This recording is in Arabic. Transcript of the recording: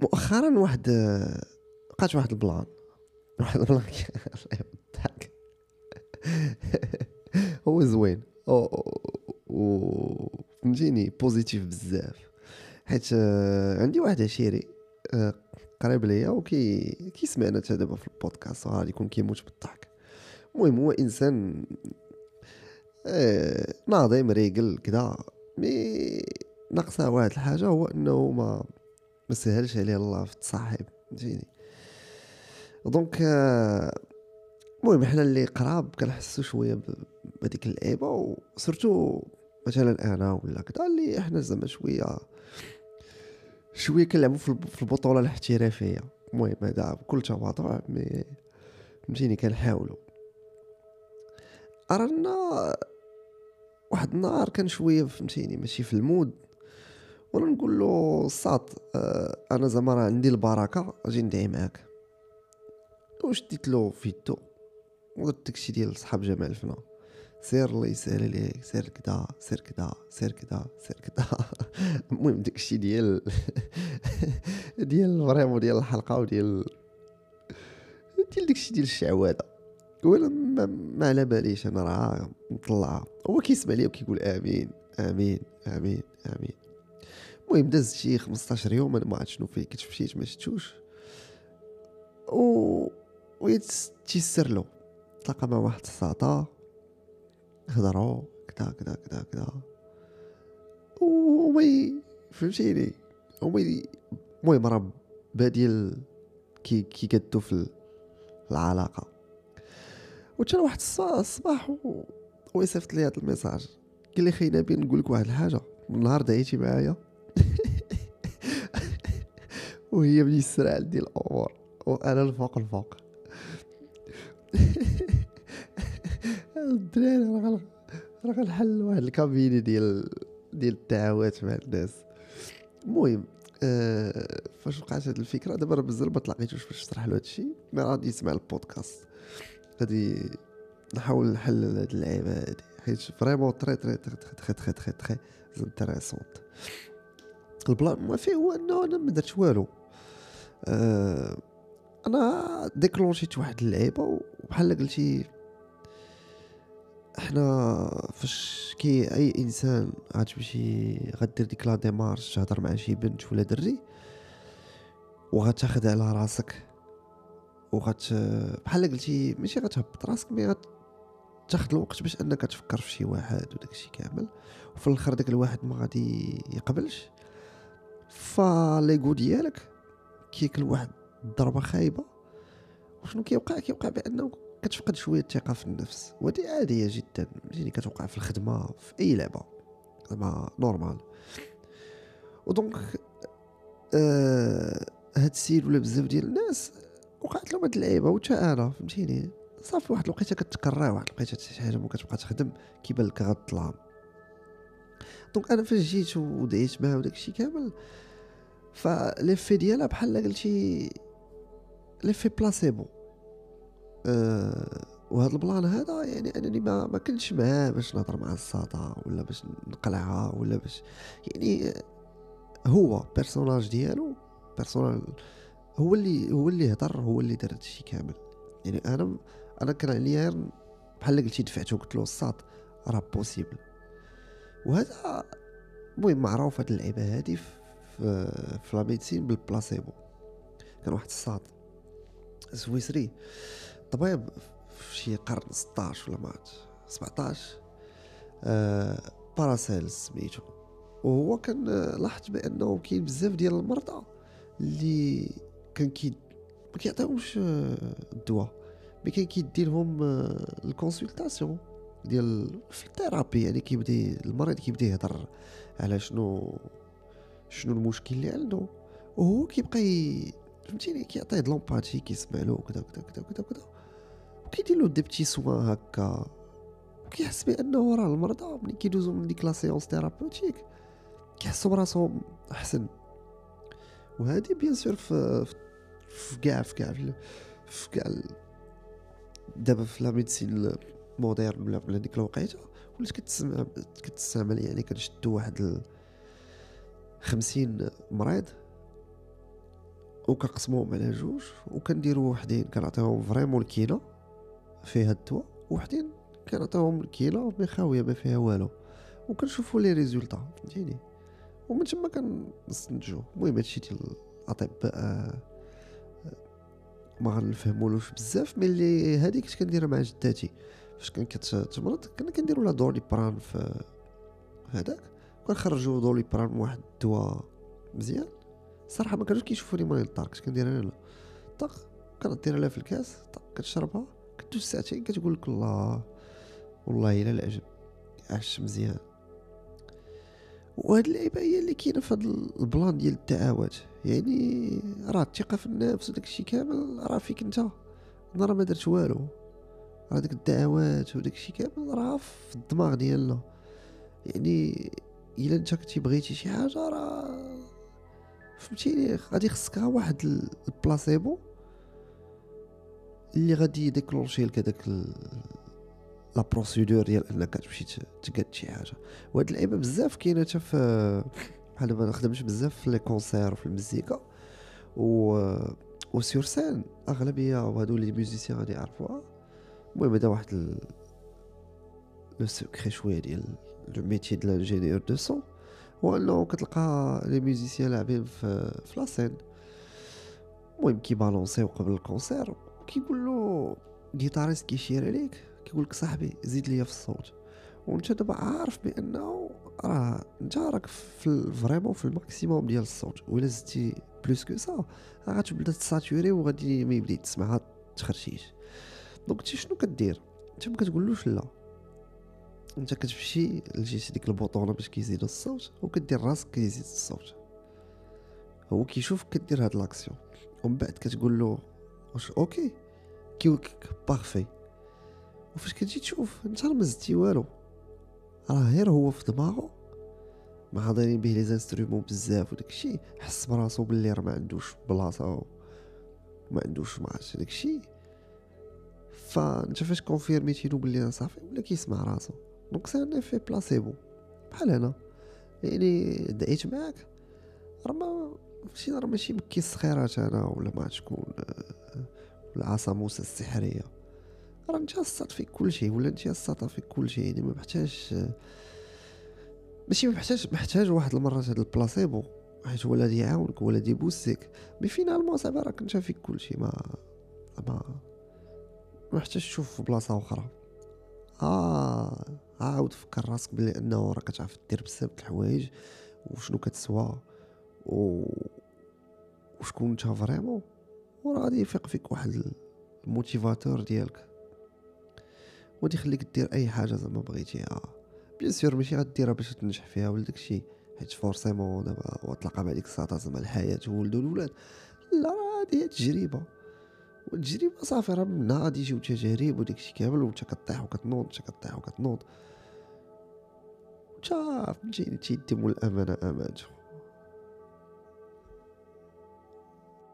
مؤخرا واحد لقات واحد ال plan. واحد ال plan. الله يضحك. هو زوين. و فهمتيني positif بزاف. حيت آه، عندي واحد عشيري آه، قريب ليا وكي كيسمعنا حتى دابا في البودكاست وغادي يكون كيموت بالضحك. المهم هو إنسان آه ناضي مريقل كدا mais ناقصه واحد الحاجة هو إنه ما ما سهلش عليه الله في التصاحب فهمتيني donc المهم حنا اللي قراب كنحسو شوية بهذيك اللعيبة و surtout مثلا أنا ولا كذا اللي إحنا زعما شوية شوية كنلعبوا في البطولة الاحترافية. المهم هذا بكل تواضع mais فهمتيني كنحاولوا أرا أنا واحد النهار كان شوية فهمتيني ماشي في ال mood. وأنا نقول له صاط آه أنا زعما راه عندي البركة أجي ندعي معاك. وشديت له في يدو ودرت داكشي ديال صحاب جامع الفنا سير الله يسهل عليك سير كدا سير كدا سير كدا سير كدا. المهم داكشي ديال ديال vraiment ديال الحلقة وديال ديال داكشي ديال الشعوذة. ولا ما, ما على باليش أنا راه مطلعة. هو كيسمع لي وكيقول آمين آمين آمين آمين. المهم داز شي 15 يوم أنا ما عرفت شنو فيه كنت مشيت ما شفتوش. و ويتيسر له. تلاقى مع واحد الساطا هضروا كدا كدا كدا كدا. ومي فهمتيني؟ ومي المهم راه بادي كي كي كدو في العلاقة. وتا واحد الصباح. ويصيفط لي هذا الميساج. قال لي خي نبي نقول لك واحد الحاجة. من نهار دعيتي معايا. وهي من يسرع عندي الأمور وأنا الفوق الفوق الدراري راه راه غنحل واحد الكابيني ديال ديال الدعوات مع الناس المهم آه فاش وقعت هاد الفكرة دابا راه بزاف ما تلاقيتوش باش نشرح له هادشي mais غادي يسمع البودكاست غادي نحاول نحل هاد اللعيبه هادي حيت vraiment très très très très très très très intéressant ال plan ما فيه هو انه أنا ما درت والو آه أنا déclenchيت واحد اللعيبة وبحال قلتي إحنا فاش كي أي إنسان غتمشي غدير ديك la démarche تهضر مع شي بنت ولا دري وغتاخد على راسك وغت بحال قلتي ماشي غتهبط راسك mais غتاخد الوقت باش أنك تفكر في شي واحد وداك الشيء كامل وفي الآخر داك الواحد ما غادي يقبلش. فاليغو ديالك كياكل واحد الضربة خايبة. وشنو كيوقع؟ كيوقع بأنه كتفقد شوية الثقه في النفس. ودي عادية جدا. يعني كتوقع في الخدمة في أي لعبة. زعما normal و donc آه هاد السيد ولا بزاف ديال الناس وقعت لهم هاد اللعيبة. وتا أنا فهمتيني؟ صافي واحد الوقيتة كتكرر واحد الوقيتة شي حاجة ما كتبقى تخدم. كيبان لك كتظلام donc أنا فاش جيت ودعيت معاه وداكشي كامل ف l'effet ديالها بحال قلتي l'effet placebo أه وهذا ال plan هذا يعني أنني ما ما كنتش معاه باش نهضر مع الساطا ولا باش نقلعها ولا باش يعني هو personnage ديالو personnel هو اللي هو اللي هضر هو اللي دار هادشي كامل. يعني أنا أنا كان عليا بحال قلتي دفعته قلت له الساط راه possible وهذا المهم معروف هاد اللعيبة هادي في la médecine بالبلاسيبو. كان واحد الساط سويسري طبيب في شي قرن 16 ولا 17 آه باراسيل سميتو. وهو كان لاحظت بأنه كاين بزاف ديال المرضى اللي كان كي ما كيعطيهمش الدواء mais كان كيدي لهم ال consultation ديال في ال thérapie يعني كيبدا المريض كيبدا يهضر على شنو شنو المشكل اللي عنده وهو كيبقى فهمتيني؟ كيعطيه د l'empathie كيسمع له كذا كذا كذا كذا كذا وكيدير له des petits soins هكا. وكيحس بأنه راه المرضى ملي كيدوزو من ديك la séance thérapeutique كيحسوا براسهم أحسن. وهذه bien sûr في في كاع في كاع في كاع دابا في la médecine moderne ولا ديك الوقيته ولات كتسمع كتستعمل يعني كنشدو واحد خمسين مريض وكنقسموهم على جوج وكنديرو وحدين كنعطيهم vraiment الكيله فيها الدواء وحدين كنعطيهم الكيله mais خاويه ما فيها والو. وكنشوفوا les résultats فهمتيني؟ ومن تما كنستنتجو. المهم هادشي ديال الأطباء آه، ما غنفهمولوش بزاف مي اللي هذيك كنت كنديرها مع جداتي. فاش كان كتمرض كنا كنديرو لا دولي بران في هذاك. وكنخرجوا دولي بران واحد الدواء مزيان. صراحة ما كانوش كيشوفوني مريض الدار كنت كنديرها أنا طق كنديرها لها في الكاس طق كتشربها كدوز ساعتين كتقول لك الله والله إلا العجب. عاش مزيان. وهاد اللعيبة هي اللي كاينة في هاد البلان ديال الدعوات يعني راه الثقة في النفس وداك الشيء كامل راه فيك انت. أنا راه ما درت والو. راه ديك الدعوات الشيء كامل راه في الدماغ ديالنا. يعني إلا أنت كنتي بغيتي شي حاجة راه فهمتيني غادي خصك واحد البلاسيبو اللي غادي يdéclencher لك هذاك la procédure ديال أنك تمشي تقاد شي حاجة وهاد اللعيبه بزاف كاينة حتى في بحال دابا نخدمش بزاف في les concerts وفي المزيكا و و sur scène أغلبية وهادو les musiciens غادي يعرفوها المهم هذا واحد. le secret شوية ديال le métier ديال ال ingénieur de son هو انه كتلقى les musiciens لاعبين في في la scène المهم كي balancer و قبل ال concert كيقول له guitariste كيشير عليك كيقول لك صاحبي زيد ليا في الصوت وانت دابا عارف بانه راه انت راك في vraiment في ال maximum ديال الصوت ولا زدتي plus que ça غتبدا ت saturer وغادي ما يبدا تسمعها تخرشيش donc انت شنو كدير انت ما كتقولوش لا انت كتمشي لجهه ديك ال bouton ه باش كيزيد الصوت وكدير راسك كيزيد الصوت. هو كيشوفك كدير هاد l'action. ومن بعد كتقول له واش OK كيقول لك parfait. وفاش كتجي تشوف انت راه ما زدتي والو. راه غير هو في دماغه مع دايرين به لي instruments بزاف وداكشي حس براسو بلي راه ما عندوش بلاصة ما عندوش ما عرفتش داكشي فانت فاش confirmer تي نو بلي صافي ولا كيسمع راسو. donc c'est un effet placebo بحال أنا يعني دعيت معاك. راه ما ماشي راه ماشي مكي الصخيرات أنا ولا ما تكون ولا عصا موسى السحرية. راه انت الساط فيك كل شيء ولا انت الساطة فيك كل شيء يعني ما محتاج ماشي محتاج محتاج واحد المرات هاد البلاسيبو. حيت هو الذي يعاونك هو الذي يبوسك. مي فينالمون صاحبي راك انت فيك كل شيء ما ما محتاج تشوف في بلاصة أخرى. آه عاود فكر راسك بلي أنه راك تعرف دير بزاف د الحوايج وشنو كتسوى و وشكون انت vraiment. وراه غادي يفيق فيك واحد ال motivateur ديالك. وغادي يخليك دير أي حاجة زعما بغيتيها. bien sûr ماشي غديرها باش تنجح فيها ولا داكشي حيت forcément دابا وتلقى مع ديك زعما الحياة ولدو الولاد. لا هادي تجربه والتجربه صافي راه منها غادي يجيو تجارب وداكشي كامل وانت كطيح وكتنوض انت كطيح وكتنوض انت فهمتيني مول الأمانة امانته